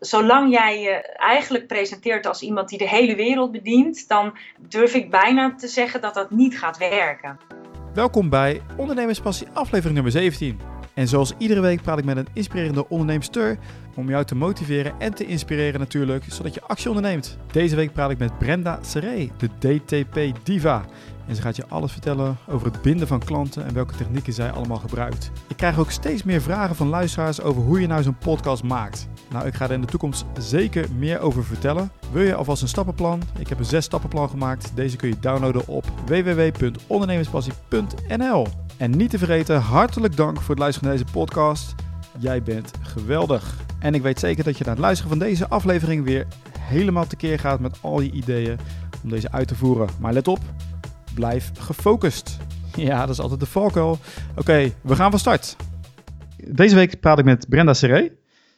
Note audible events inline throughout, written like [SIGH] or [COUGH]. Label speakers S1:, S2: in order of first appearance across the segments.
S1: zolang jij je eigenlijk presenteert als iemand die de hele wereld bedient, dan durf ik bijna te zeggen dat dat niet gaat werken.
S2: Welkom bij Ondernemerspassie aflevering nummer 17. En zoals iedere week praat ik met een inspirerende onderneemster om jou te motiveren en te inspireren natuurlijk, zodat je actie onderneemt. Deze week praat ik met Brenda Seré, de DTP Diva. En ze gaat je alles vertellen over het binden van klanten en welke technieken zij allemaal gebruikt. Ik krijg ook steeds meer vragen van luisteraars over hoe je nou zo'n podcast maakt. Nou, ik ga er in de toekomst zeker meer over vertellen. Wil je alvast een stappenplan? Ik heb een zes stappenplan gemaakt. Deze kun je downloaden op www.ondernemerspassie.nl. En niet te vergeten, hartelijk dank voor het luisteren naar deze podcast. Jij bent geweldig. En ik weet zeker dat je na het luisteren van deze aflevering weer helemaal tekeer gaat met al je ideeën om deze uit te voeren. Maar let op, blijf gefocust. Ja, dat is altijd de valkuil. Oké, we gaan van start. Deze week praat ik met Brenda Seré.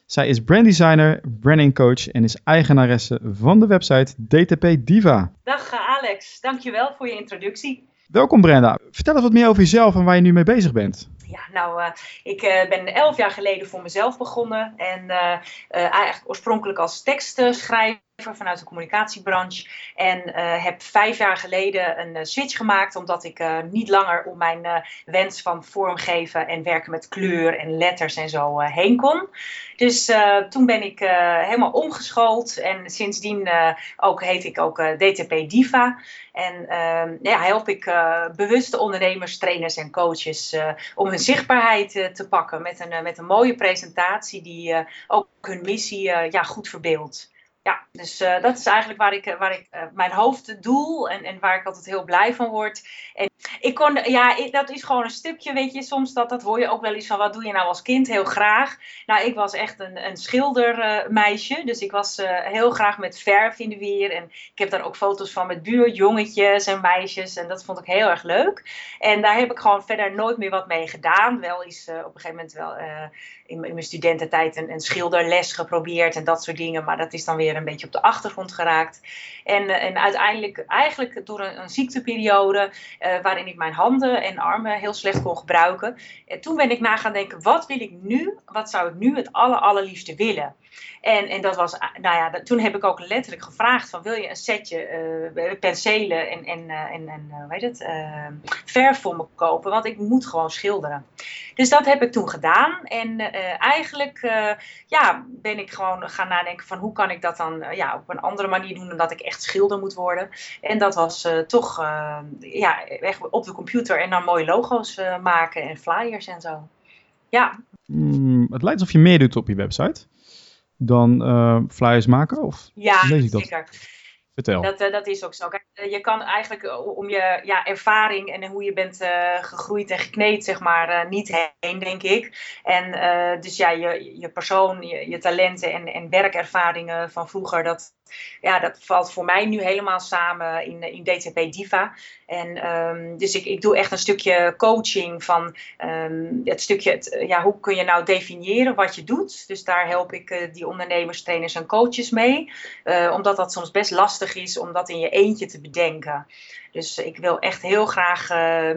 S2: Zij is branddesigner, branding coach en is eigenaresse van de website DTP Diva.
S1: Dag eh, Alex, dankjewel voor je introductie.
S2: Welkom Brenda. Vertel eens wat meer over jezelf en waar je nu mee bezig bent.
S1: Ja, nou, uh, ik uh, ben elf jaar geleden voor mezelf begonnen. En uh, eigenlijk oorspronkelijk als tekstschrijver vanuit de communicatiebranche. En heb vijf jaar geleden een switch gemaakt, omdat ik niet langer om mijn wens van vormgeven en werken met kleur en letters en zo heen kon. Dus toen ben ik helemaal omgeschoold en sindsdien ook heet ik ook DTP Diva. En ehm, ja, help ik bewuste ondernemers, trainers en coaches om hun zichtbaarheid te pakken met een, met een mooie presentatie die ook hun missie ja, goed verbeeldt ja, dus uh, dat is eigenlijk waar ik, waar ik uh, mijn hoofddoel en, en waar ik altijd heel blij van word. En ik kon, ja, dat is gewoon een stukje, weet je, soms dat, dat hoor je ook wel eens van, wat doe je nou als kind heel graag? Nou, ik was echt een, een schildermeisje, dus ik was heel graag met verf in de weer. En ik heb daar ook foto's van met buurjongetjes en meisjes en dat vond ik heel erg leuk. En daar heb ik gewoon verder nooit meer wat mee gedaan. Wel is op een gegeven moment wel in, mijn studententijd een, een schilderles geprobeerd en dat soort dingen, maar dat is dan weer een beetje op de achtergrond geraakt. En, eh, en uiteindelijk, eigenlijk door een, ziekteperiode, uh, waarin ik mijn handen en armen heel slecht kon gebruiken. En toen ben ik na gaan denken, wat wil ik nu? Wat zou ik nu het aller, allerliefste willen? En, en dat was, nou ja, toen heb ik ook letterlijk gevraagd van wil je een setje penselen en, en, en, en uh, het, verf voor me kopen, want ik moet gewoon schilderen. Dus dat heb ik toen gedaan en eigenlijk ja, ben ik gewoon gaan nadenken van hoe kan ik dat dan ja, op een andere manier doen dan dat ik echt schilder moet worden. En dat was toch ja, echt op de computer en dan mooie logo's maken en flyers en zo. Ja.
S2: Mm, het lijkt alsof je meer doet op je website dan flyers maken? Of
S1: ja,
S2: lees ik dat?
S1: zeker.
S2: Vertel.
S1: Dat, uh, dat is ook zo. Kijk, je kan eigenlijk om je ja, ervaring en hoe je bent gegroeid en gekneed, zeg maar, niet heen, denk ik. En dus ja, je, je persoon, je, je talenten en, en werkervaringen van vroeger, dat, ja, dat valt voor mij nu helemaal samen in, in DTP Diva. En um, dus ik, ik doe echt een stukje coaching van um, het stukje, het, ja, hoe kun je nou definiëren wat je doet. Dus daar help ik uh, die ondernemers, trainers en coaches mee. Uh, omdat dat soms best lastig is om dat in je eentje te bedenken. Dus ik wil echt heel graag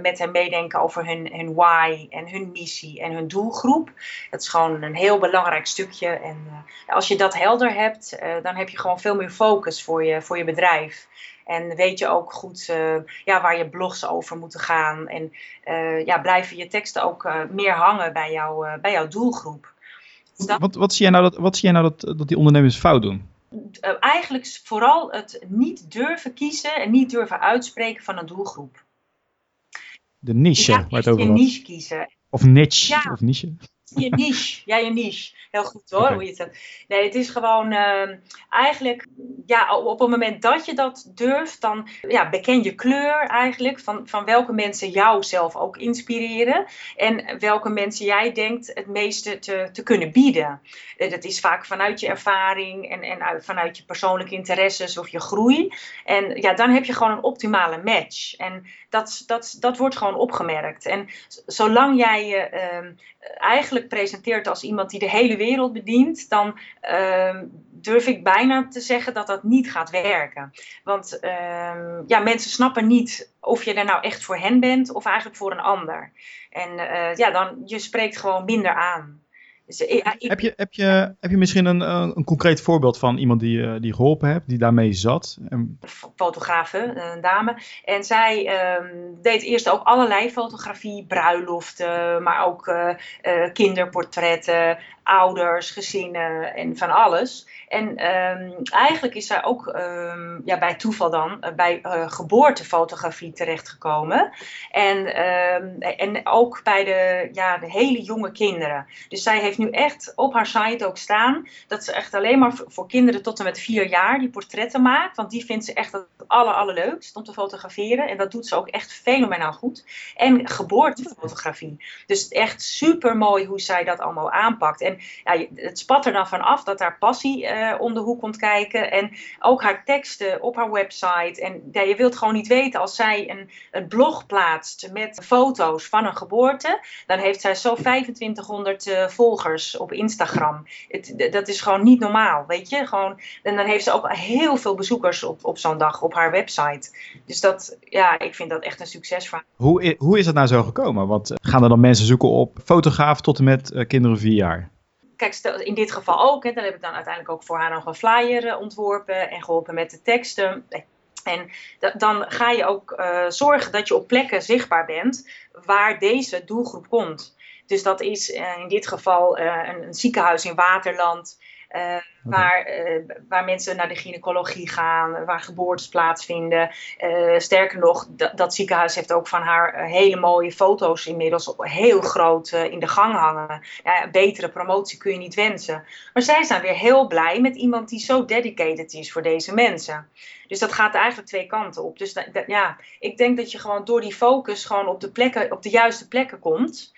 S1: met hen meedenken over hun, hun why en hun missie en hun doelgroep. Dat is gewoon een heel belangrijk stukje. En als je dat helder hebt, dan heb je gewoon veel meer focus voor je, voor je bedrijf. En weet je ook goed ja, waar je blogs over moeten gaan. En ja, blijven je teksten ook meer hangen bij, jou, bij jouw doelgroep.
S2: Wat, wat, zie jij nou dat, wat zie jij nou dat, dat die ondernemers fout doen?
S1: eigenlijk vooral het niet durven kiezen en niet durven uitspreken van een doelgroep.
S2: De niche,
S1: ja,
S2: waar het over
S1: niche kiezen.
S2: Of niche,
S1: Ja.
S2: of niche.
S1: Je niche, ja, je niche. Heel goed hoor, hoe je het zegt. Nee, het is gewoon uh, eigenlijk, ja, op het moment dat je dat durft, dan ja, beken je kleur eigenlijk van, van welke mensen jou zelf ook inspireren en welke mensen jij denkt het meeste te, te kunnen bieden. Uh, dat is vaak vanuit je ervaring en, en uit, vanuit je persoonlijke interesses of je groei. En ja, dan heb je gewoon een optimale match. En dat, dat, dat wordt gewoon opgemerkt. En zolang jij je uh, eigenlijk presenteert als iemand die de hele wereld bedient, dan uh, durf ik bijna te zeggen dat dat niet gaat werken. Want uh, ja, mensen snappen niet of je er nou echt voor hen bent of eigenlijk voor een ander. En uh, ja, dan je spreekt gewoon minder aan.
S2: Dus, heb, je, heb, je, heb je misschien een, een concreet voorbeeld van iemand die, die geholpen hebt, die daarmee zat?
S1: Fotografe, een dame. En zij ehm, deed eerst ook allerlei fotografie, bruiloften, maar ook kinderportretten, ouders, gezinnen en van alles. En ehm, eigenlijk is zij ook um, ja, bij toeval dan uh, bij uh, geboortefotografie terechtgekomen. En, um, en ook bij de, ja, de hele jonge kinderen. Dus zij heeft nu echt op haar site ook staan dat ze echt alleen maar voor kinderen tot en met vier jaar die portretten maakt. Want die vindt ze echt het aller, allerleukst om te fotograferen. En dat doet ze ook echt fenomenaal goed. En geboortefotografie. Dus echt super mooi hoe zij dat allemaal aanpakt. En ja, het spat er dan van af dat haar passie uh, om de hoek komt kijken. En ook haar teksten op haar website. En je wilt gewoon niet weten als zij een, een blog plaatst met foto's van een geboorte. Dan heeft zij zo 2500 uh, volgers op Instagram. Het, dat is gewoon niet normaal, weet je. Gewoon, en dan heeft ze ook heel veel bezoekers op, op zo'n dag op haar website. Dus dat, ja, ik vind dat echt een succesverhaal.
S2: Hoe, hoe is dat nou zo gekomen? Want eh, gaan er dan mensen zoeken op fotograaf tot en met kinderen vier jaar?
S1: Kijk, in dit geval ook. Hè, dan heb ik dan uiteindelijk ook voor haar nog een flyer eh, ontworpen en geholpen met de teksten. En dan ga je ook uh, zorgen dat je op plekken zichtbaar bent waar deze doelgroep komt. Dus dat is uh, in dit geval een, een, ziekenhuis in Waterland. Waar, uh, waar mensen naar de gynaecologie gaan, waar geboortes plaatsvinden. Uh, sterker nog, dat ziekenhuis heeft ook van haar hele mooie foto's inmiddels heel groot in de gang hangen. Ja, betere promotie kun je niet wensen. Maar zij zijn weer heel blij met iemand die zo dedicated is voor deze mensen. Dus dat gaat eigenlijk twee kanten op. Dus ja, ik denk dat je gewoon door die focus gewoon op de, plekken, op de juiste plekken komt.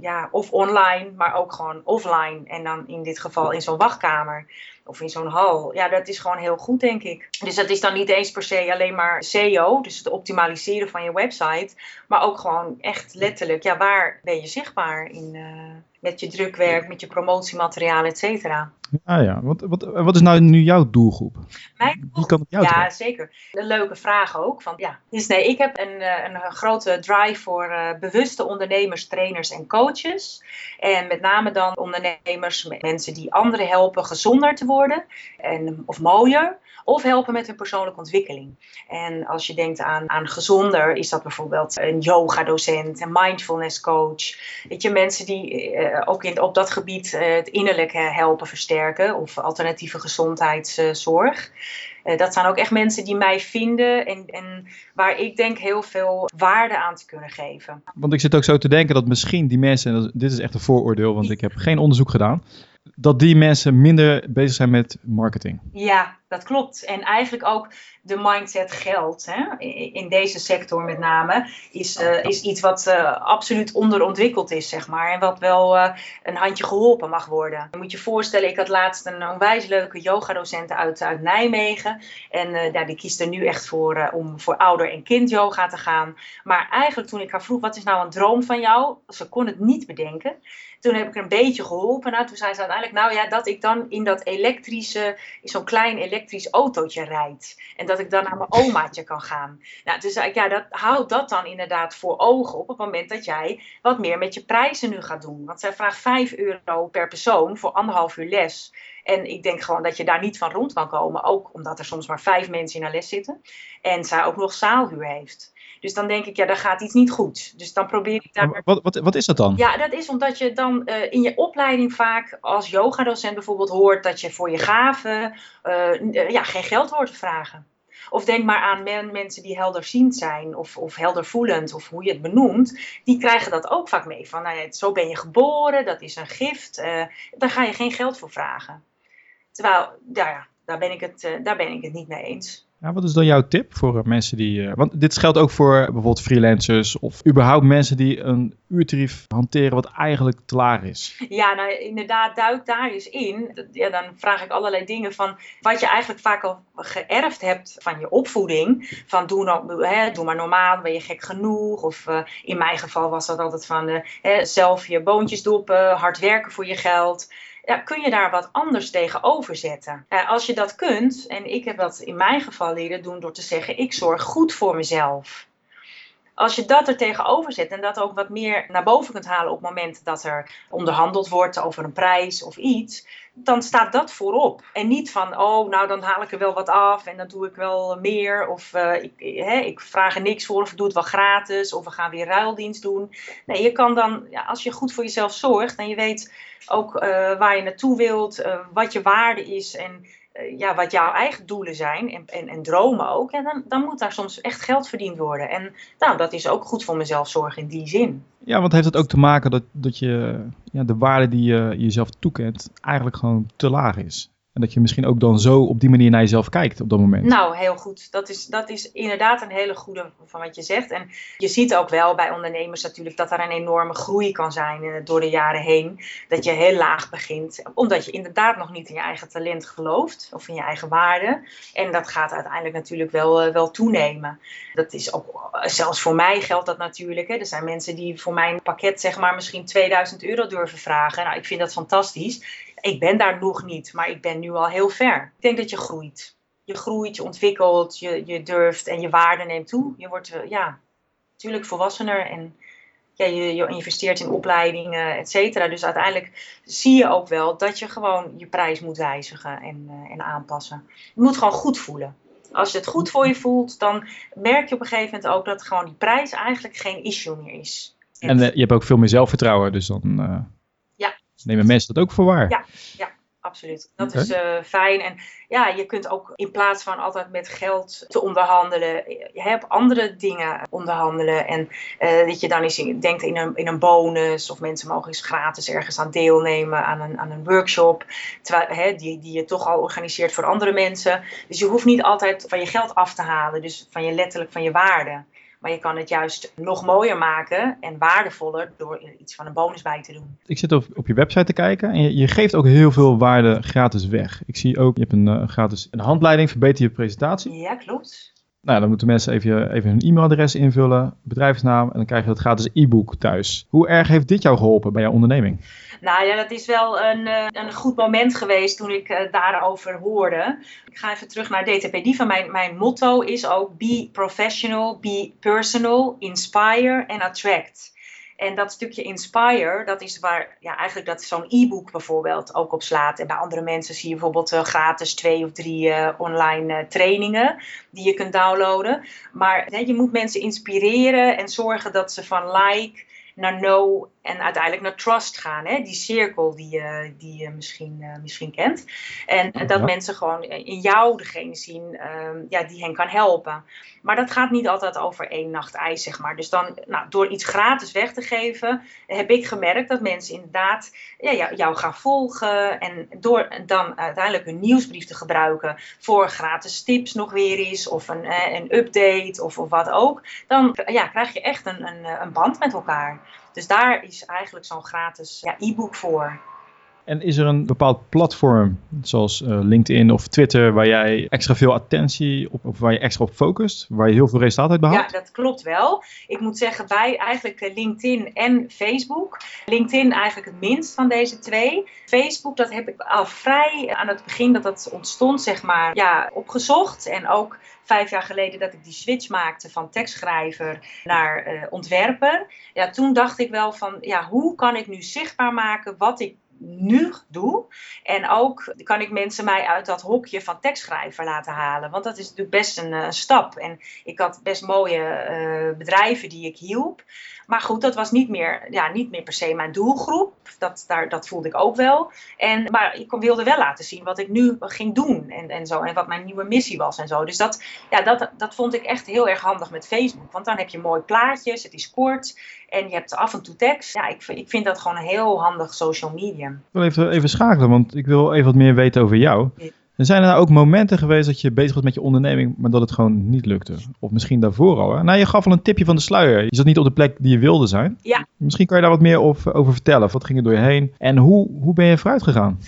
S1: Ja, of online, maar ook gewoon offline. En dan in dit geval in zo'n wachtkamer of in zo'n hal. Ja, dat is gewoon heel goed, denk ik. Dus dat is dan niet eens per se alleen maar SEO, dus het optimaliseren van je website, maar ook gewoon echt letterlijk, ja, waar ben je zichtbaar in, uh, met je drukwerk, met je promotiemateriaal, et cetera.
S2: Ah ja, wat, wat, wat is nou nu jouw doelgroep?
S1: Mijn Wie kan jou Ja, zeker. Een leuke vraag ook. Van, ja. Dus nee, ik heb een, eh, een grote drive voor uh, bewuste ondernemers, trainers en coaches. En met name dan ondernemers, mensen die anderen helpen gezonder te worden en, of mooier of helpen met hun persoonlijke ontwikkeling. En als je denkt aan, aan gezonder, is dat bijvoorbeeld een yoga-docent, een mindfulness coach. Weet je, mensen die uh, ook in, op dat gebied uh, het innerlijk helpen versterken of alternatieve gezondheidszorg. Uh, dat zijn ook echt mensen die mij vinden en, en waar ik denk heel veel waarde aan te kunnen geven.
S2: Want ik zit ook zo te denken dat misschien die mensen, dit is echt een vooroordeel, want ik heb geen onderzoek gedaan, dat die mensen minder bezig zijn met marketing.
S1: Ja, dat klopt. En eigenlijk ook de mindset geld, hè, in deze sector met name, is, uh, is iets wat uh, absoluut onderontwikkeld is, zeg maar. En wat wel uh, een handje geholpen mag worden. Je moet je voorstellen, ik had laatst een onwijs leuke yogadocent uit, uit Nijmegen. En ja, die kiest er nu echt voor om voor ouder- en kind yoga te gaan. Maar eigenlijk toen ik haar vroeg, wat is nou een droom van jou? Ze kon het niet bedenken. Toen heb ik er een beetje geholpen. Nou, toen zei ze uiteindelijk, nou ja, dat ik dan in dat elektrische, zo'n klein elektrisch autootje rijd. En dat ik dan naar mijn omaatje kan gaan. Nou, zei ik, ja, dat, houd dat dan inderdaad voor ogen op het moment dat jij wat meer met je prijzen nu gaat doen. Want zij vraagt 5 euro per persoon voor anderhalf uur les. En ik denk gewoon dat je daar niet van rond kan komen. Ook omdat er soms maar vijf mensen in haar les zitten. En zij ook nog zaalhuur heeft. Dus dan denk ik, ja, daar gaat iets niet goed. Dus dan probeer ik daar.
S2: Wat, wat, wat is dat dan?
S1: Ja, dat is omdat je dan uh, in je opleiding vaak als yogadocent bijvoorbeeld hoort dat je voor je gaven uh, ja, geen geld hoort te vragen. Of denk maar aan men, mensen die helderziend zijn of, of heldervoelend of hoe je het benoemt. Die krijgen dat ook vaak mee. Van nou ja, zo ben je geboren, dat is een gift. Uh, daar ga je geen geld voor vragen. Terwijl, ja, daar ben ik het, daar ben ik het niet mee eens.
S2: Ja, wat is dan jouw tip voor mensen die. Uh, want dit geldt ook voor bijvoorbeeld freelancers of überhaupt mensen die een uurtarief hanteren wat eigenlijk te laag is.
S1: Ja, nou inderdaad, duik daar eens in. Ja, dan vraag ik allerlei dingen van wat je eigenlijk vaak al geërfd hebt van je opvoeding. Van doe, nou, hè, doe maar normaal, ben je gek genoeg. Of in mijn geval was dat altijd van hè, zelf je boontjes doppen, hard werken voor je geld ja, kun je daar wat anders tegenover zetten. Ja, als je dat kunt, en ik heb dat in mijn geval leren doen door te zeggen: ik zorg goed voor mezelf. Als je dat er tegenover zet en dat ook wat meer naar boven kunt halen op het moment dat er onderhandeld wordt over een prijs of iets, dan staat dat voorop. En niet van, oh, nou dan haal ik er wel wat af en dan doe ik wel meer. Of uh, ik, hè, ik vraag er niks voor of ik doe het wel gratis. Of we gaan weer ruildienst doen. Nee, je kan dan, ja, als je goed voor jezelf zorgt en je weet ook uh, waar je naartoe wilt, wat je waarde is en ja, wat jouw eigen doelen zijn en, en, en dromen ook, ja, dan, dan moet daar soms echt geld verdiend worden. En nou, dat is ook goed voor mezelf zorgen in die zin.
S2: Ja, want heeft het ook te maken dat, dat je ja, de waarde die je jezelf toekent eigenlijk gewoon te laag is? En dat je misschien ook dan zo op die manier naar jezelf kijkt op dat moment.
S1: Nou, heel goed. Dat is, dat is inderdaad een hele goede van wat je zegt. En je ziet ook wel bij ondernemers natuurlijk dat er een enorme groei kan zijn uh, door de jaren heen. Dat je heel laag begint, omdat je inderdaad nog niet in je eigen talent gelooft of in je eigen waarde. En dat gaat uiteindelijk natuurlijk wel, uh, wel toenemen. Dat is ook, zelfs voor mij geldt dat natuurlijk. Hè. Er zijn mensen die voor mijn pakket zeg maar misschien 2000 euro durven vragen. Nou, ik vind dat fantastisch ik ben daar nog niet, maar ik ben nu al heel ver. Ik denk dat je groeit. Je groeit, je ontwikkelt, je, je durft en je waarde neemt toe. Je wordt, eh, ja, natuurlijk volwassener en ja, je, je investeert in opleidingen, et cetera. Dus uiteindelijk zie je ook wel dat je gewoon je prijs moet wijzigen en, uh, en aanpassen. Je moet gewoon goed voelen. Als je het goed voor je voelt, dan merk je op een gegeven moment ook dat gewoon die prijs eigenlijk geen issue meer is.
S2: En, uh, je hebt ook veel meer zelfvertrouwen, dus dan... Nemen mensen dat ook voor waar.
S1: Ja, ja absoluut. Dat okay. is uh, fijn. En ja, je kunt ook in plaats van altijd met geld te onderhandelen, je hebt andere dingen onderhandelen. En uh, dat je dan eens in, denkt in een, in een bonus of mensen mogen eens gratis ergens aan deelnemen aan een, aan een workshop. Terwijl, hè, die, die je toch al organiseert voor andere mensen. Dus je hoeft niet altijd van je geld af te halen. Dus van je letterlijk van je waarde. Maar je kan het juist nog mooier maken en waardevoller door er iets van een bonus bij te doen.
S2: Ik zit op, op je website te kijken en je, je, geeft ook heel veel waarde gratis weg. Ik zie ook, je hebt een uh, gratis een handleiding, verbeter je presentatie.
S1: Ja, klopt.
S2: Nou, dan moeten mensen even, even hun e-mailadres invullen, bedrijfsnaam en dan krijg je dat gratis e-book thuis. Hoe erg heeft dit jou geholpen bij jouw onderneming?
S1: Nou ja, dat is wel een, een goed moment geweest toen ik uh, daarover hoorde. Ik ga even terug naar DTP Diva. Mijn, mijn motto is ook be professional, be personal, inspire and attract. En dat stukje inspire, dat is waar ja, eigenlijk dat zo'n e-book bijvoorbeeld ook op slaat. En bij andere mensen zie je bijvoorbeeld uh, gratis twee of drie uh, online uh, trainingen die je kunt downloaden. Maar hè, je moet mensen inspireren en zorgen dat ze van like naar know en uiteindelijk naar trust gaan. Hè? Die cirkel die je, die je misschien, uh, misschien kent. En ja. dat mensen gewoon in jou degene zien um, ja, die hen kan helpen. Maar dat gaat niet altijd over één nacht ijs, zeg maar. Dus dan, nou, door iets gratis weg te geven, heb ik gemerkt dat mensen inderdaad ja, jou, jou gaan volgen. En door dan uiteindelijk hun nieuwsbrief te gebruiken voor gratis tips nog weer eens. Of een, een update of, of wat ook. Dan ja, krijg je echt een, een, een band met elkaar. Dus daar is eigenlijk zo'n gratis ja, e-book voor.
S2: En is er een bepaald platform, zoals uh, LinkedIn of Twitter, waar jij extra veel attentie op, waar je extra op focust, waar je heel veel resultaat uit behaalt?
S1: Ja, dat klopt wel. Ik moet zeggen, bij eigenlijk LinkedIn en Facebook. LinkedIn eigenlijk het minst van deze twee. Facebook, dat heb ik al vrij aan het begin dat dat ontstond, zeg maar, ja, opgezocht. En ook vijf jaar geleden dat ik die switch maakte van tekstschrijver naar uh, ontwerper. Ja, toen dacht ik wel van, ja, hoe kan ik nu zichtbaar maken wat ik nu doe. En ook kan ik mensen mij uit dat hokje van tekstschrijver laten halen. Want dat is natuurlijk best een uh, stap. En ik had best mooie uh, bedrijven die ik hielp. Maar goed, dat was niet meer, ja, niet meer per se mijn doelgroep. Dat, daar, dat voelde ik ook wel. En, maar ik wilde wel laten zien wat ik nu ging doen en, en zo. En wat mijn nieuwe missie was en zo. Dus dat, ja, dat, dat vond ik echt heel erg handig met Facebook. Want dan heb je mooie plaatjes, het is kort. En je hebt af en toe tekst. Ja, ik, ik vind dat gewoon een heel handig social medium.
S2: Ik wil even, even schakelen, want ik wil even wat meer weten over jou. Ja. En zijn er nou ook momenten geweest dat je bezig was met je onderneming, maar dat het gewoon niet lukte? Of misschien daarvoor al? Hè? Nou, je gaf al een tipje van de sluier. Je zat niet op de plek die je wilde zijn.
S1: Ja.
S2: Misschien kan je daar wat meer over vertellen. Wat ging er door je heen? En hoe, hoe ben je vooruit gegaan?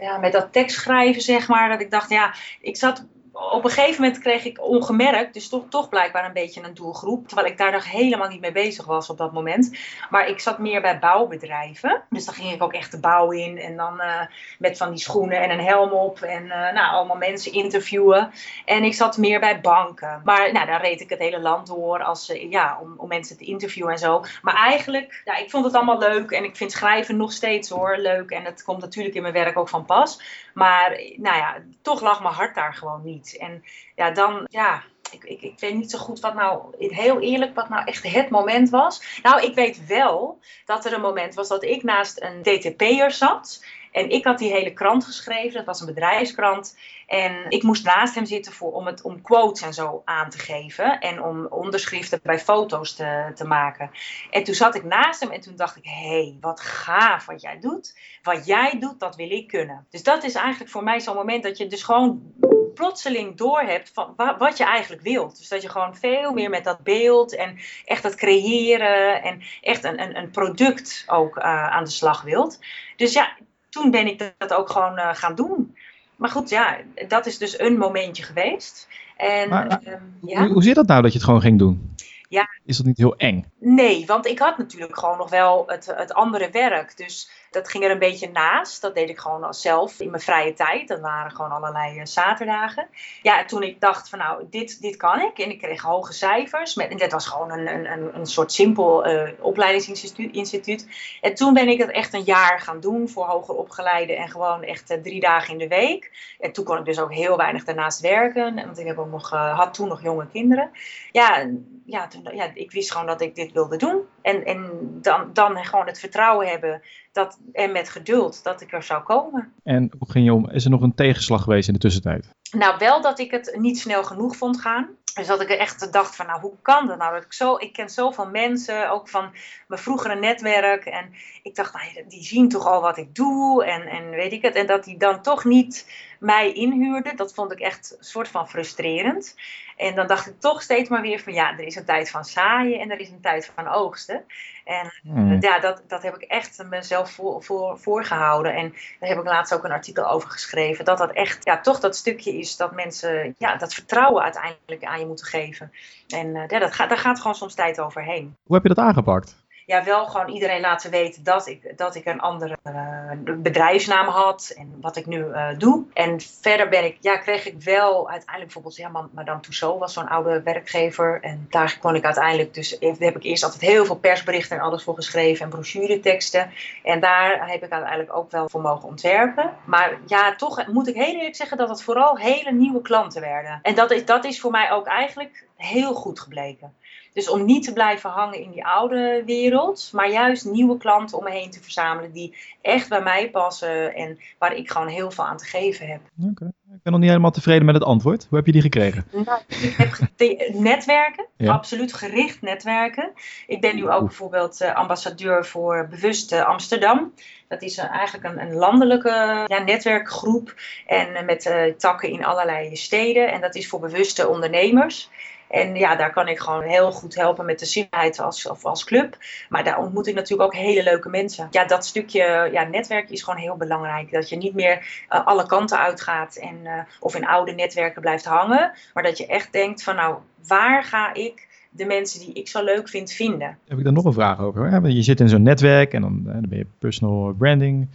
S1: Ja, met dat tekstschrijven zeg maar, dat ik dacht, ja, ik zat op een gegeven moment kreeg ik ongemerkt, dus toch, toch blijkbaar een beetje een doelgroep. Terwijl ik daar nog helemaal niet mee bezig was op dat moment. Maar ik zat meer bij bouwbedrijven. Dus dan ging ik ook echt de bouw in. En dan uh, met van die schoenen en een helm op. En uh, nou, allemaal mensen interviewen. En ik zat meer bij banken. Maar nou, daar reed ik het hele land door als, uh, ja, om, om mensen te interviewen en zo. Maar eigenlijk, ja, ik vond het allemaal leuk. En ik vind schrijven nog steeds hoor leuk. En het komt natuurlijk in mijn werk ook van pas. Maar nou ja, toch lag mijn hart daar gewoon niet. En ja, dan, ja, ik, ik, ik, weet niet zo goed wat nou, heel eerlijk, wat nou echt het moment was. Nou, ik weet wel dat er een moment was dat ik naast een DTP'er zat. En ik had die hele krant geschreven, dat was een bedrijfskrant. En ik moest naast hem zitten voor, om, het, om quotes en zo aan te geven. En om onderschriften bij foto's te, te maken. En toen zat ik naast hem en toen dacht ik: hé, hey, wat gaaf wat jij doet. Wat jij doet, dat wil ik kunnen. Dus dat is eigenlijk voor mij zo'n moment dat je dus gewoon plotseling doorhebt van wat je eigenlijk wilt. Dus dat je gewoon veel meer met dat beeld en echt het creëren en echt een, een, een product ook uh, aan de slag wilt. Dus ja, toen ben ik dat ook gewoon uh, gaan doen. Maar goed, ja, dat is dus een momentje geweest. En,
S2: maar, uh, ja. hoe, hoe zit dat nou dat je het gewoon ging doen?
S1: Ja.
S2: Is dat niet heel eng?
S1: Nee, want ik had natuurlijk gewoon nog wel het, het andere werk. Dus dat ging er een beetje naast. Dat deed ik gewoon als zelf in mijn vrije tijd. Dat waren gewoon allerlei uh, zaterdagen. Ja, toen ik dacht van nou, dit, dit kan ik. En ik kreeg hoge cijfers. Met, en dat was gewoon een, een, een soort simpel uh, opleidingsinstituut. En toen ben ik het echt een jaar gaan doen voor hoger opgeleiden. En gewoon echt uh, drie dagen in de week. En toen kon ik dus ook heel weinig daarnaast werken. Want ik heb ook nog, had toen nog jonge kinderen. Ja, ja, ja, ik wist gewoon dat ik dit wilde doen. En, en dan, dan gewoon het vertrouwen hebben dat, en met geduld dat ik er zou komen.
S2: En hoe ging je om? Is er nog een tegenslag geweest in de tussentijd?
S1: Nou, wel dat ik het niet snel genoeg vond gaan. Dus dat ik echt dacht van, nou, hoe kan dat nou? Dat ik, zo, ik ken zoveel mensen, ook van mijn vroegere netwerk. En ik dacht, nou, die zien toch al wat ik doe en, en weet ik het. En dat die dan toch niet mij inhuurde, dat vond ik echt een soort van frustrerend. En dan dacht ik toch steeds maar weer van, ja, er is een tijd van zaaien en er is een tijd van oogsten. En hmm. ja, dat, dat heb ik echt mezelf voor, voor, voorgehouden. En daar heb ik laatst ook een artikel over geschreven. Dat dat echt, ja, toch dat stukje is dat mensen, ja, dat vertrouwen uiteindelijk aan je moeten geven. En uh, ja, dat gaat, daar gaat gewoon soms tijd overheen.
S2: Hoe heb je dat aangepakt?
S1: Ja, wel gewoon iedereen laten weten dat ik, dat ik een andere uh, bedrijfsnaam had en wat ik nu uh, doe. En verder ben ik, ja, kreeg ik wel uiteindelijk bijvoorbeeld, ja, Madame Tussaud was zo'n oude werkgever. En daar kon ik uiteindelijk, dus heb ik eerst altijd heel veel persberichten en alles voor geschreven en brochureteksten. En daar heb ik uiteindelijk ook wel voor mogen ontwerpen. Maar ja, toch moet ik heel eerlijk zeggen dat het vooral hele nieuwe klanten werden. En dat is, dat is voor mij ook eigenlijk heel goed gebleken. Dus om niet te blijven hangen in die oude wereld, maar juist nieuwe klanten om me heen te verzamelen die echt bij mij passen en waar ik gewoon heel veel aan te geven heb.
S2: Okay. Ik ben nog niet helemaal tevreden met het antwoord. Hoe heb je die gekregen?
S1: Nou, ik heb netwerken, ja. absoluut gericht netwerken. Ik ben nu ook bijvoorbeeld uh, ambassadeur voor Bewust Amsterdam. Dat is uh, eigenlijk een, een landelijke ja, netwerkgroep en uh, met takken in allerlei steden. En dat is voor bewuste ondernemers. En ja, daar kan ik gewoon heel goed helpen met de zichtbaarheid als, of als club. Maar daar ontmoet ik natuurlijk ook hele leuke mensen. Ja, dat stukje ja, netwerk is gewoon heel belangrijk. Dat je niet meer uh, alle kanten uitgaat en, uh, of in oude netwerken blijft hangen. Maar dat je echt denkt van nou, waar ga ik de mensen die ik zo leuk vind vinden?
S2: Heb ik daar nog een vraag over? Hè? Je zit in zo'n netwerk en dan, dan ben je personal branding.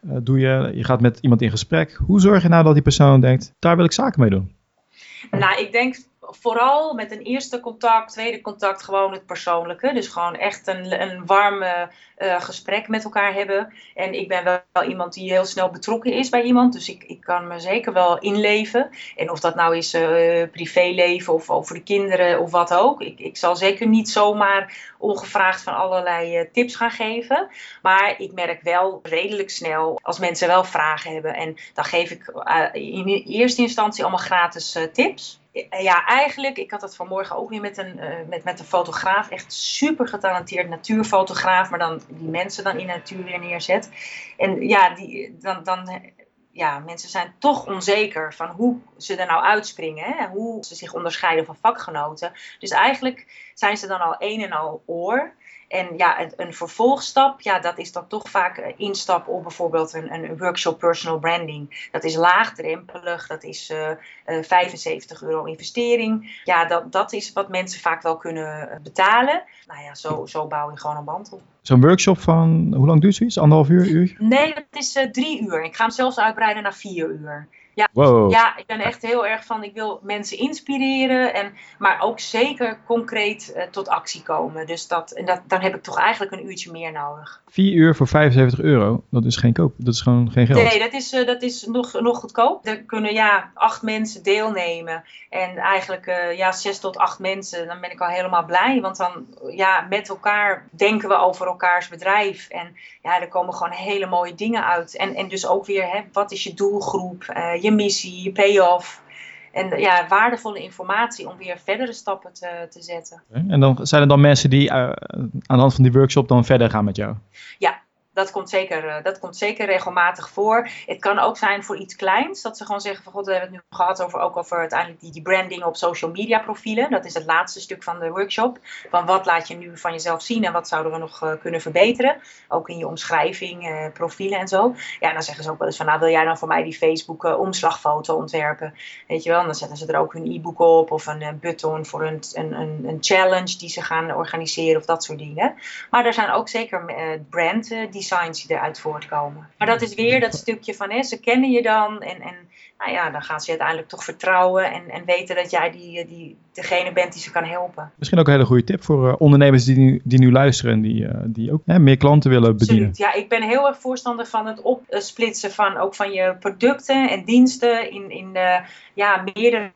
S2: Uh, doe je, je gaat met iemand in gesprek. Hoe zorg je nou dat die persoon denkt, daar wil ik zaken mee doen?
S1: Nou, ik denk vooral met een eerste contact, tweede contact, gewoon het persoonlijke. Dus gewoon echt een, een warme uh, gesprek met elkaar hebben. En ik ben wel iemand die heel snel betrokken is bij iemand. Dus ik, ik kan me zeker wel inleven. En of dat nou is uh, privéleven of over de kinderen of wat ook. Ik, ik zal zeker niet zomaar ongevraagd van allerlei uh, tips gaan geven. Maar ik merk wel redelijk snel als mensen wel vragen hebben. En dan geef ik in eerste instantie allemaal gratis tips ja, eigenlijk, ik had het vanmorgen ook weer met een, uh, met, met een fotograaf, echt super getalenteerd natuurfotograaf, maar dan die mensen dan in de natuur weer neerzet. En ja, die, dan, dan, ja, mensen zijn toch onzeker van hoe ze er nou uitspringen, hè? hoe ze zich onderscheiden van vakgenoten. Dus eigenlijk zijn ze dan al een en al oor. En ja, een, een, vervolgstap, ja, dat is dan toch vaak eh, instap op bijvoorbeeld een, een workshop personal branding. Dat is laagdrempelig, dat is uh, uh, 75 euro investering. Ja, dat, dat is wat mensen vaak wel kunnen betalen. Nou ja, zo, zo bouw je gewoon een band op.
S2: Zo'n workshop van, hoe lang duurt zoiets? Anderhalf uur, uur?
S1: Nee, het is uh, drie uur. Ik ga hem zelfs uitbreiden naar vier uur. Ja, ja, ik ben echt heel erg van, ik wil mensen inspireren, en, maar ook zeker concreet uh, tot actie komen. Dus dat, en dat, dan heb ik toch eigenlijk een uurtje meer nodig.
S2: 4 uur voor 75 euro, dat is geen koop, dat is gewoon geen geld.
S1: Nee, dat is, uh, dat is nog, nog goedkoop. Er kunnen ja, acht mensen deelnemen en eigenlijk uh, ja, zes tot acht mensen, dan ben ik al helemaal blij. Want dan ja, met elkaar denken we over elkaars bedrijf en ja, er komen gewoon hele mooie dingen uit. En, en dus ook weer, hè, wat is je doelgroep? Je missie, je payoff. En ja, waardevolle informatie om weer verdere stappen te, te zetten.
S2: En dan zijn er dan mensen die uh, aan de hand van die workshop dan verder gaan met jou?
S1: Ja, dat komt, zeker, eh, dat komt zeker regelmatig voor. Het kan ook zijn voor iets kleins. Dat ze gewoon zeggen van god, we hebben het nu gehad over, ook over uiteindelijk die, die branding op social media profielen. Dat is het laatste stuk van de workshop. Van wat laat je nu van jezelf zien en wat zouden we nog uh, kunnen verbeteren. Ook in je omschrijving, uh, profielen en zo. Ja, dan zeggen ze ook wel eens van nou wil jij dan voor mij die Facebook omslagfoto ontwerpen. Weet je wel, dan zetten ze er ook hun e-book op of een button voor een, een, een, challenge die ze gaan organiseren of dat soort dingen. Maar er zijn ook zeker brand die designs die eruit voortkomen. Maar dat is weer dat stukje van hè, ze kennen je dan en, en nou ja, dan gaan ze je uiteindelijk toch vertrouwen en, en weten dat jij die, die, degene bent die ze kan helpen.
S2: Misschien ook een hele goede tip voor uh, ondernemers die nu, die nu luisteren en die, uh, die ook hè, meer klanten willen bedienen.
S1: Absoluut. Ja, ik ben heel erg voorstander van het opsplitsen van ook van je producten en diensten in, in uh, ja, meerdere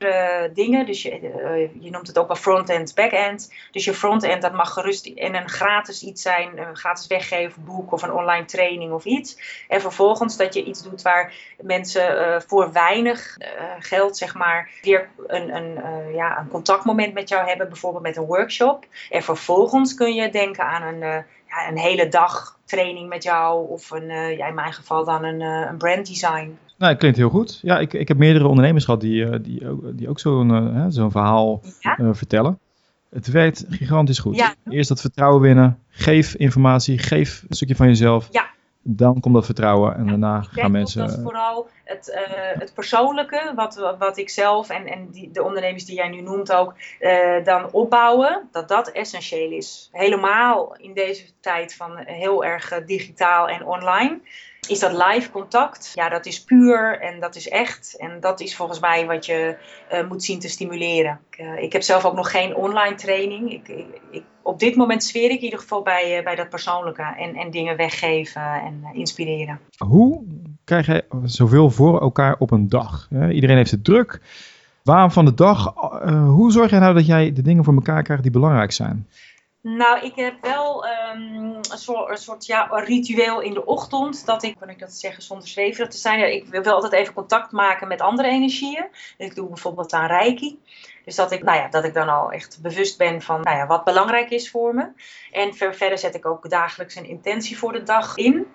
S1: dingen. Dus je, je noemt het ook wel front-end, back-end. Dus je front-end dat mag gerust in een gratis iets zijn, een gratis weggeven boek of een online training of iets. En vervolgens dat je iets doet waar mensen voor weinig geld zeg maar weer een, een, ja, een contact contactmoment met jou hebben, bijvoorbeeld met een workshop. En vervolgens kun je denken aan een, uh, ja, een hele dag training met jou of een, uh, ja, in mijn geval dan een, uh, een brand design.
S2: Nou, het klinkt heel goed. Ja, ik, ik heb meerdere ondernemers gehad die, die, ook, die ook zo'n zo'n verhaal ja? vertellen. Het werkt gigantisch goed. Ja. Eerst dat vertrouwen winnen. Geef informatie. Geef een stukje van jezelf. Ja dan komt dat vertrouwen en daarna gaan mensen.
S1: Dat is vooral het, uh, het persoonlijke, wat, wat ik zelf en, en die, de ondernemers die jij nu noemt ook, uh, dan opbouwen, dat dat essentieel is. Helemaal in deze tijd van heel erg eh, digitaal en online is dat live contact. Ja, dat is puur en dat is echt. En dat is volgens mij wat je moet zien te stimuleren. Ik, ik, heb zelf ook nog geen online training. Ik, ik, op dit moment sfeer ik in ieder geval bij, uh, bij dat persoonlijke. En, en dingen weggeven en inspireren.
S2: Hoe krijg je zoveel voor elkaar op een dag? Iedereen heeft het druk. Waarom van de dag? hoe zorg je nou dat jij de dingen voor elkaar krijgt die belangrijk zijn?
S1: Nou, ik heb wel um, een, soort, een soort ja, ritueel in de ochtend. Dat ik, kan ik dat zeggen zonder zweverig te zijn? Ik wil wel altijd even contact maken met andere energieën. Ik doe bijvoorbeeld aan reiki. Dus dat ik, nou ja, dat ik dan al echt bewust ben van nou ja, wat belangrijk is voor me. En verder zet ik ook dagelijks een intentie voor de dag in.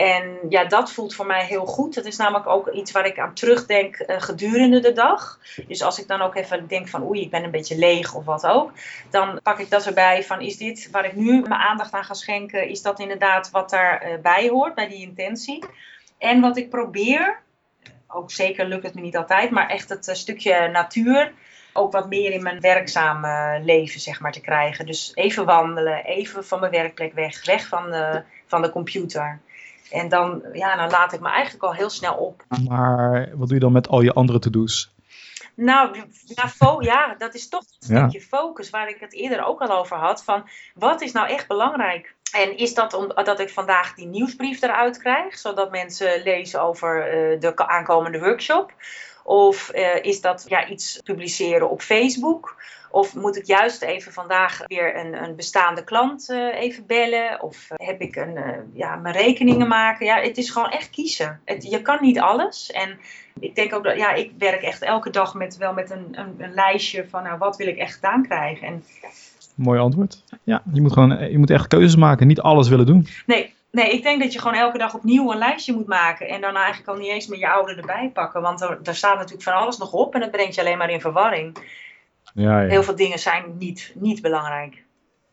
S1: En ja, dat voelt voor mij heel goed. Dat is namelijk ook iets waar ik aan terugdenk uh, gedurende de dag. Dus als ik dan ook even denk van oei, ik ben een beetje leeg of wat ook. Dan pak ik dat erbij van is dit waar ik nu mijn aandacht aan ga schenken. Is dat inderdaad wat daarbij uh, hoort, bij die intentie. En wat ik probeer, ook zeker lukt het me niet altijd. Maar echt het uh, stukje natuur ook wat meer in mijn werkzame leven zeg maar, te krijgen. Dus even wandelen, even van mijn werkplek weg, weg van de, van de computer. En dan, ja, dan laat ik me eigenlijk al heel snel op.
S2: Maar wat doe je dan met al je andere to-do's?
S1: Nou, ja, ja, dat is toch een stukje focus waar ik het eerder ook al over had. Van wat is nou echt belangrijk? En is dat omdat ik vandaag die nieuwsbrief eruit krijg, zodat mensen lezen over uh, de aankomende workshop? Of uh, is dat ja, iets publiceren op Facebook? Of moet ik juist even vandaag weer een, een bestaande klant uh, even bellen? Of uh, heb ik een, uh, ja, mijn rekeningen maken? Ja, het is gewoon echt kiezen. Het, je kan niet alles. En ik denk ook dat, ja, ik werk echt elke dag met, wel met een, een, een lijstje van, nou, wat wil ik echt gedaan krijgen? En,
S2: Mooi antwoord. Ja, je moet gewoon, je moet echt keuzes maken, niet alles willen doen.
S1: Nee, Nee, ik denk dat je gewoon elke dag opnieuw een lijstje moet maken. En dan eigenlijk al niet eens meer je oude erbij pakken. Want er, daar staat natuurlijk van alles nog op en dat brengt je alleen maar in verwarring. Ja, ja. Heel veel dingen zijn niet, niet belangrijk.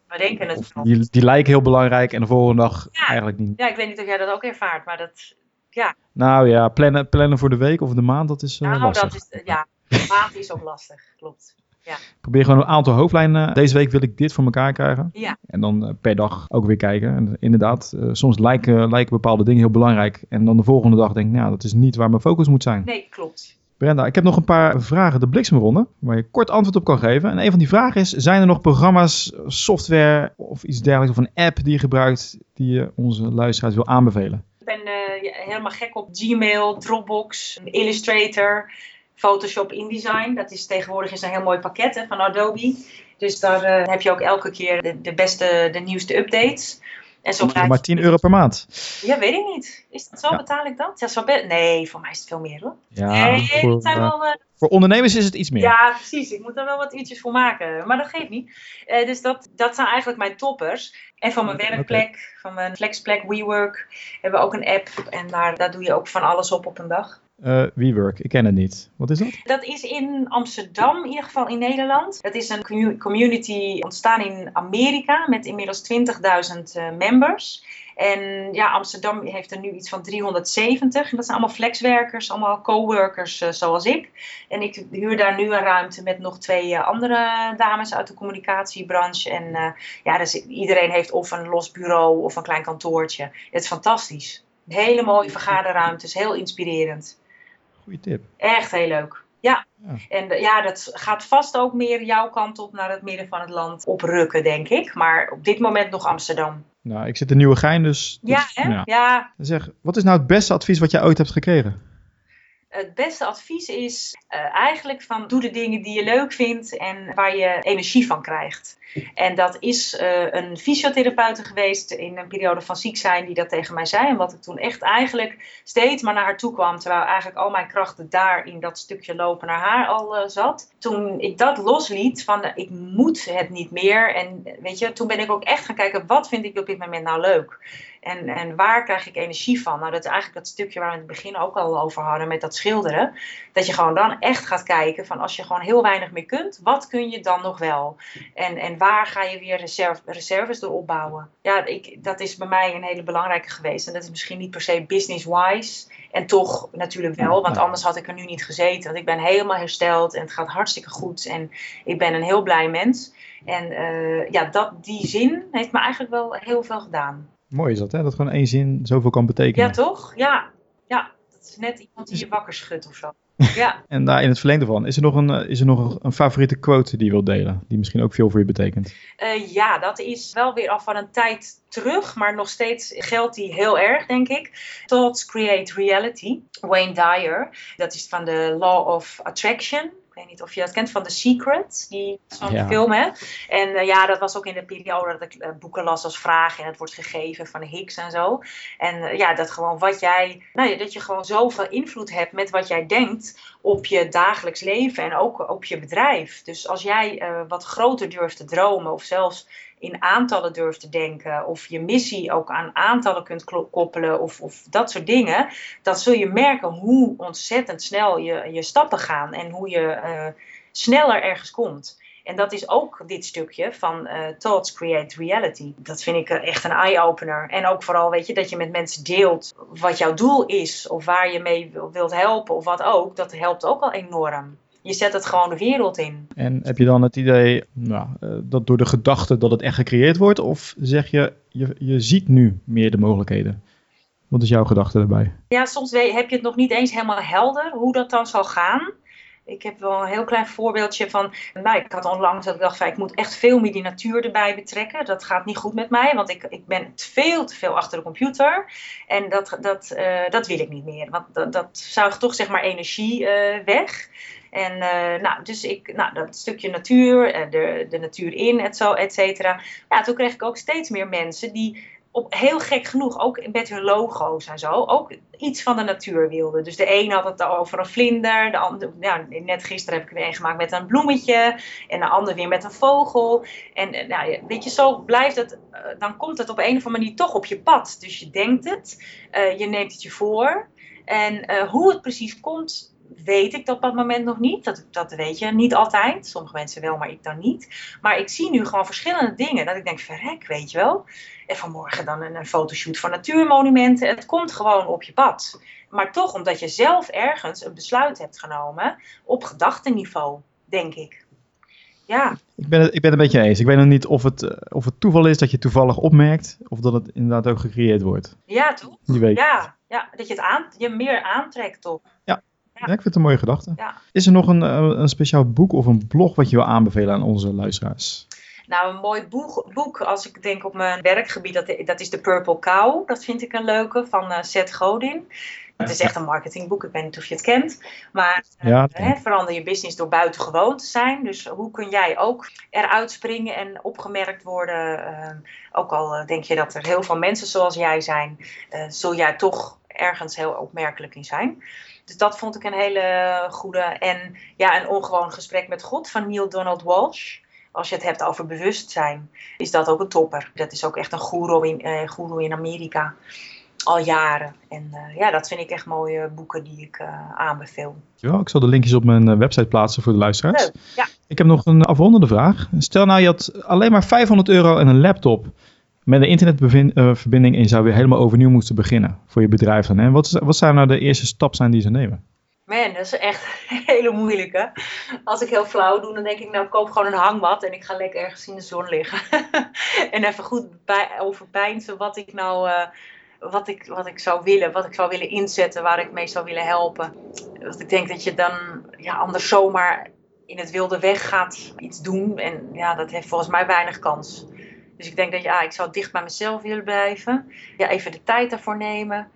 S1: We denken het wel.
S2: Die, die lijken heel belangrijk en de volgende dag eigenlijk niet.
S1: Ja, ik weet niet of jij dat ook ervaart, maar dat, ja.
S2: Nou ja, plannen, plannen voor de week of de maand, dat is uh,
S1: nou,
S2: lastig.
S1: Dat is, ja, de maand is ook lastig, klopt. Ja.
S2: Probeer gewoon een aantal hoofdlijnen. Deze week wil ik dit voor elkaar krijgen.
S1: Ja.
S2: En dan uh, per dag ook weer kijken. En inderdaad, uh, soms lijken, lijken bepaalde dingen heel belangrijk. En dan de volgende dag denk ik, nou, dat is niet waar mijn focus moet zijn.
S1: Nee, klopt.
S2: Brenda, ik heb nog een paar vragen, de bliksemronde, waar je kort antwoord op kan geven. En een van die vragen is, zijn er nog programma's, software of iets dergelijks, of een app die je gebruikt, die je onze luisteraars wil aanbevelen?
S1: Ik ben uh, helemaal gek op Gmail, Dropbox, Illustrator, Photoshop, InDesign. Dat is tegenwoordig is een heel mooi pakket hè, van Adobe. Dus daar uh, heb je ook elke keer de, de beste, de nieuwste updates.
S2: En zo maar 10 euro per maand.
S1: Ja, weet ik niet. Is dat zo? Ja. Betaal ik dat? Ja, zo nee, voor mij is het veel meer hoor.
S2: Ja,
S1: nee,
S2: voor,
S1: zijn wel, uh,
S2: voor ondernemers is het iets meer.
S1: Ja, precies. Ik moet er wel wat uurtjes voor maken. Maar dat geeft niet. Uh, dus dat, dat zijn eigenlijk mijn toppers. En van mijn werkplek, okay. van mijn flexplek, WeWork, hebben we ook een app. En daar, daar doe je ook van alles op op een dag.
S2: Uh, WeWork, ik ken het niet. Wat is dat?
S1: Dat is in Amsterdam, in ieder geval in Nederland. Dat is een community ontstaan in Amerika met inmiddels 20.000 uh, members. En ja, Amsterdam heeft er nu iets van 370. En dat zijn allemaal flexwerkers, allemaal coworkers uh, zoals ik. En ik huur daar nu een ruimte met nog twee andere dames uit de communicatiebranche. En ja, dus iedereen heeft of een los bureau of een klein kantoortje. Het is fantastisch. Hele mooie vergaderruimtes, heel inspirerend.
S2: Goeie tip.
S1: Echt heel leuk. Ja. ja. En ja, dat gaat vast ook meer jouw kant op naar het midden van het land oprukken, denk ik. Maar op dit moment nog Amsterdam.
S2: Nou, ik zit in Nieuwegein, dus...
S1: Ja, hè? Ja. ja.
S2: Zeg, wat is nou het beste advies wat jij ooit hebt gekregen?
S1: Het beste advies is uh, eigenlijk van doe de dingen die je leuk vindt en waar je energie van krijgt. En dat is uh, een fysiotherapeute geweest in een periode van ziek zijn die dat tegen mij zei. En wat ik toen echt eigenlijk steeds maar naar haar toe kwam. Terwijl eigenlijk al mijn krachten daar in dat stukje lopen naar haar al uh, zat. Toen ik dat losliet van ik moet het niet meer. En weet je, toen ben ik ook echt gaan kijken wat vind ik op dit moment nou leuk. En, en waar krijg ik energie van? Nou, dat is eigenlijk dat stukje waar we in het begin ook al over hadden met dat schilderen. Dat je gewoon dan echt gaat kijken van als je gewoon heel weinig meer kunt, wat kun je dan nog wel? En, en waar ga je weer reserve, reserves door opbouwen? Ja, ik, dat is bij mij een hele belangrijke geweest. En dat is misschien niet per se business-wise. En toch natuurlijk wel, want anders had ik er nu niet gezeten. Want ik ben helemaal hersteld en het gaat hartstikke goed. En ik ben een heel blij mens. En uh, ja, dat, die zin heeft me eigenlijk wel heel veel gedaan.
S2: Mooi is dat, hè? Dat gewoon één zin zoveel kan betekenen.
S1: Ja, toch? Ja. ja. Dat is net iemand die je wakker schudt of zo. [LAUGHS] Ja.
S2: en daar in het verlengde van, is er nog een, is er nog een, favoriete quote die je wilt delen? Die misschien ook veel voor je betekent?
S1: Uh, ja, dat is wel weer al van een tijd terug, maar nog steeds geldt die heel erg, denk ik. Thoughts create reality. Wayne Dyer, dat is van de Law of Attraction. Ik weet niet of je dat kent van The Secret, die zo'n ja. film hè. En uh, ja, dat was ook in de periode dat ik uh, boeken las als vraag en het wordt gegeven van Higgs en zo. En uh, ja, dat gewoon wat jij, nou ja, dat je gewoon zoveel invloed hebt met wat jij denkt op je dagelijks leven en ook op je bedrijf. Dus als jij wat groter durft te dromen of zelfs in aantallen durft te denken of je missie ook aan aantallen kunt koppelen of, of dat soort dingen, dan zul je merken hoe ontzettend snel je, je stappen gaan en hoe je uh, sneller ergens komt. En dat is ook dit stukje van uh, Thoughts Create Reality. Dat vind ik echt een eye-opener. En ook vooral, weet je, dat je met mensen deelt wat jouw doel is. Of waar je mee wilt helpen of wat ook. Dat helpt ook al enorm je zet het gewoon de wereld in.
S2: En heb je dan het idee nou, dat door de gedachte dat het echt gecreëerd wordt? Of zeg je, je, je ziet nu meer de mogelijkheden? Wat is jouw gedachte daarbij?
S1: Ja, soms heb je het nog niet eens helemaal helder hoe dat dan zal gaan. Ik heb wel een heel klein voorbeeldje van. Nou, ik had onlangs dat ik dacht van ik moet echt veel meer die natuur erbij betrekken. Dat gaat niet goed met mij, want ik, ik ben veel te veel achter de computer. En dat, dat, uh, dat wil ik niet meer. Want dat, dat zuigt toch zeg maar energie uh, weg. En uh, nou, dus ik, nou, dat stukje natuur, de, de natuur in, et, zo, et cetera. Ja, toen kreeg ik ook steeds meer mensen die op, heel gek genoeg, ook met hun logo's en zo, ook iets van de natuur wilden. Dus de een had het over een vlinder, de ander, ja, net gisteren heb ik weer een gemaakt met een bloemetje, en de ander weer met een vogel. En nou, weet je, zo blijft het, dan komt het op een of andere manier toch op je pad. Dus je denkt het, je neemt het je voor. En hoe het precies komt, weet ik op dat moment nog niet. Dat, dat weet je niet altijd. Sommige mensen wel, maar ik dan niet. Maar ik zie nu gewoon verschillende dingen. Dat ik denk, verrek, weet je wel. En vanmorgen dan een, een fotoshoot van natuurmonumenten. Het komt gewoon op je pad. Maar toch, omdat je zelf ergens een besluit hebt genomen op gedachtenniveau, denk ik. Ja.
S2: Ik ben, het, ik ben het een beetje eens. Ik weet nog niet of het, eh, of het toeval is dat je toevallig opmerkt, of dat het inderdaad ook gecreëerd wordt.
S1: Ja, toch? Ja, ja, dat je het aan, je meer aantrekt, toch?
S2: Ja. Ja. ik vind het een mooie gedachte. Is er nog een, eh, een speciaal boek of een blog wat je wil aanbevelen aan onze luisteraars?
S1: Nou, een mooi boek, boek als ik denk op mijn werkveld, dat, dat is The Purple Cow. Dat vind ik een leuke, van uh, Seth Godin. Het is echt een marketingboek, ik weet niet of je het kent. Maar
S2: ja,
S1: uh, verander je business door buitengewoon te zijn. Dus hoe kun jij ook eruit springen en opgemerkt worden? Uh, ook al denk je dat er heel veel mensen zoals jij zijn, zul jij toch ergens heel opmerkelijk in zijn. Dus dat vond ik een hele goede. En ja, een ongewoon gesprek met God van Neil Donald Walsh. Als je het hebt over bewustzijn, is dat ook een topper. Dat is ook echt een goeroe in, uh, goeroe in Amerika. Al jaren. En uh, ja, dat vind ik echt mooie boeken die ik uh, aanbeveel.
S2: Ja, ik zal de linkjes op mijn website plaatsen voor de luisteraars.
S1: Leuk, ja.
S2: Ik heb nog een afrondende vraag. Stel nou, je had alleen maar 500 euro en een laptop met een internetverbinding en je zou weer helemaal overnieuw moeten beginnen voor je bedrijf dan. En wat, wat zou nou de eerste stap zijn die ze nemen?
S1: Man, dat is echt [LAUGHS] hele moeilijke. Als ik heel flauw doe, dan denk ik, nou, ik koop gewoon een hangmat en ik ga lekker ergens in de zon liggen. [LAUGHS] en even goed bij, wat ik nou, uh, wat, ik, wat ik zou willen, wat ik zou willen inzetten, waar ik mee zou willen helpen. Want ik denk dat je dan ja, anders zomaar in het wilde weg gaat iets doen. En ja, dat heeft volgens mij weinig kans. Dus ik denk dat ja, ik zou dicht bij mezelf willen blijven. Ja, even de tijd daarvoor nemen.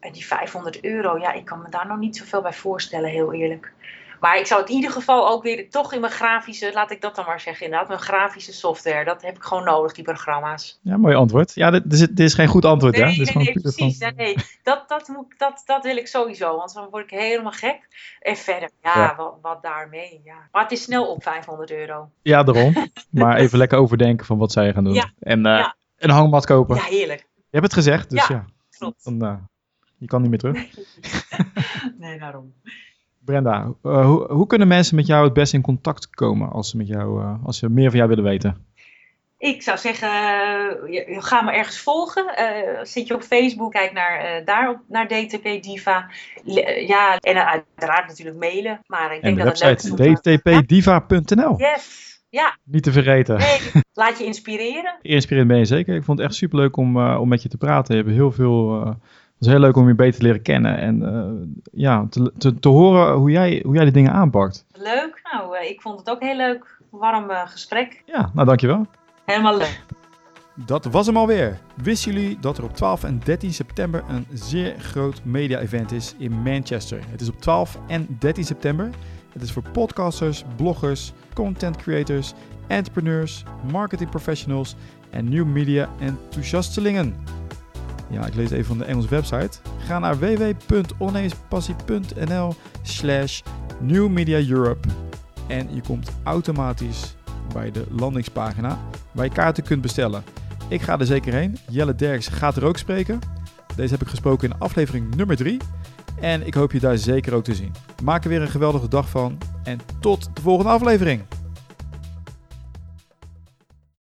S1: En die 500 euro, ja, ik kan me daar nog niet zoveel bij voorstellen, heel eerlijk. Maar ik zou het in ieder geval ook weer toch in mijn grafische, laat ik dat dan maar zeggen, inderdaad, mijn grafische software. Dat heb ik gewoon nodig, die programma's.
S2: Ja, mooi antwoord. Ja, dit is, dit is geen goed antwoord,
S1: nee,
S2: hè?
S1: Nee, nee, nee precies. Van... Nee, dat, dat, moet, dat, dat wil ik sowieso, want dan word ik helemaal gek. En verder, ja, ja. Wat, wat daarmee, ja. Maar het is snel op 500 euro.
S2: Ja, daarom. maar even lekker overdenken van wat zij gaan doen.
S1: Ja.
S2: En uh,
S1: Ja.
S2: een hangmat kopen.
S1: Ja, heerlijk.
S2: Je hebt het gezegd, dus ja.
S1: Ja, Klopt.
S2: Dan, uh, je kan niet meer terug. [LAUGHS]
S1: Nee, daarom.
S2: Brenda, uh, hoe, hoe, kunnen mensen met jou het best in contact komen als ze, met jou, uh, als ze meer van jou willen weten?
S1: Ik zou zeggen, je, ga me ergens volgen. Uh, zit je op Facebook, kijk naar, daar naar DTP Diva. ja, en uiteraard natuurlijk mailen. Maar ik
S2: en
S1: denk
S2: de
S1: dat
S2: website dtpdiva.nl.
S1: Yes, ja.
S2: Niet te vergeten.
S1: Nee, [LAUGHS] laat je inspireren.
S2: Inspirerend ben je zeker. Ik vond het echt superleuk om, om met je te praten. Je hebt heel veel... is heel leuk om je beter te leren kennen en uh, ja, te, te, te, horen hoe jij, hoe jij die dingen aanpakt.
S1: Leuk, nou, uh, ik vond het ook heel leuk. Warm uh, gesprek.
S2: Ja, nou dankjewel.
S1: Helemaal leuk.
S2: Dat was hem alweer. Wisten jullie dat er op 12 en 13 september een zeer groot media-event is in Manchester? Het is op 12 en 13 september. Het is voor podcasters, bloggers, content creators, entrepreneurs, marketing professionals en nieuw media enthousiastelingen. Ja, ik lees even van de Engelse website. Ga naar www.ondernemerspassie.nl slash New Media Europe en je komt automatisch bij de landingspagina waar je kaarten kunt bestellen. Ik ga er zeker heen. Jelle Derks gaat er ook spreken. Deze heb ik gesproken in aflevering nummer 3. En ik hoop je daar zeker ook te zien. Maak er weer een geweldige dag van en tot de volgende aflevering.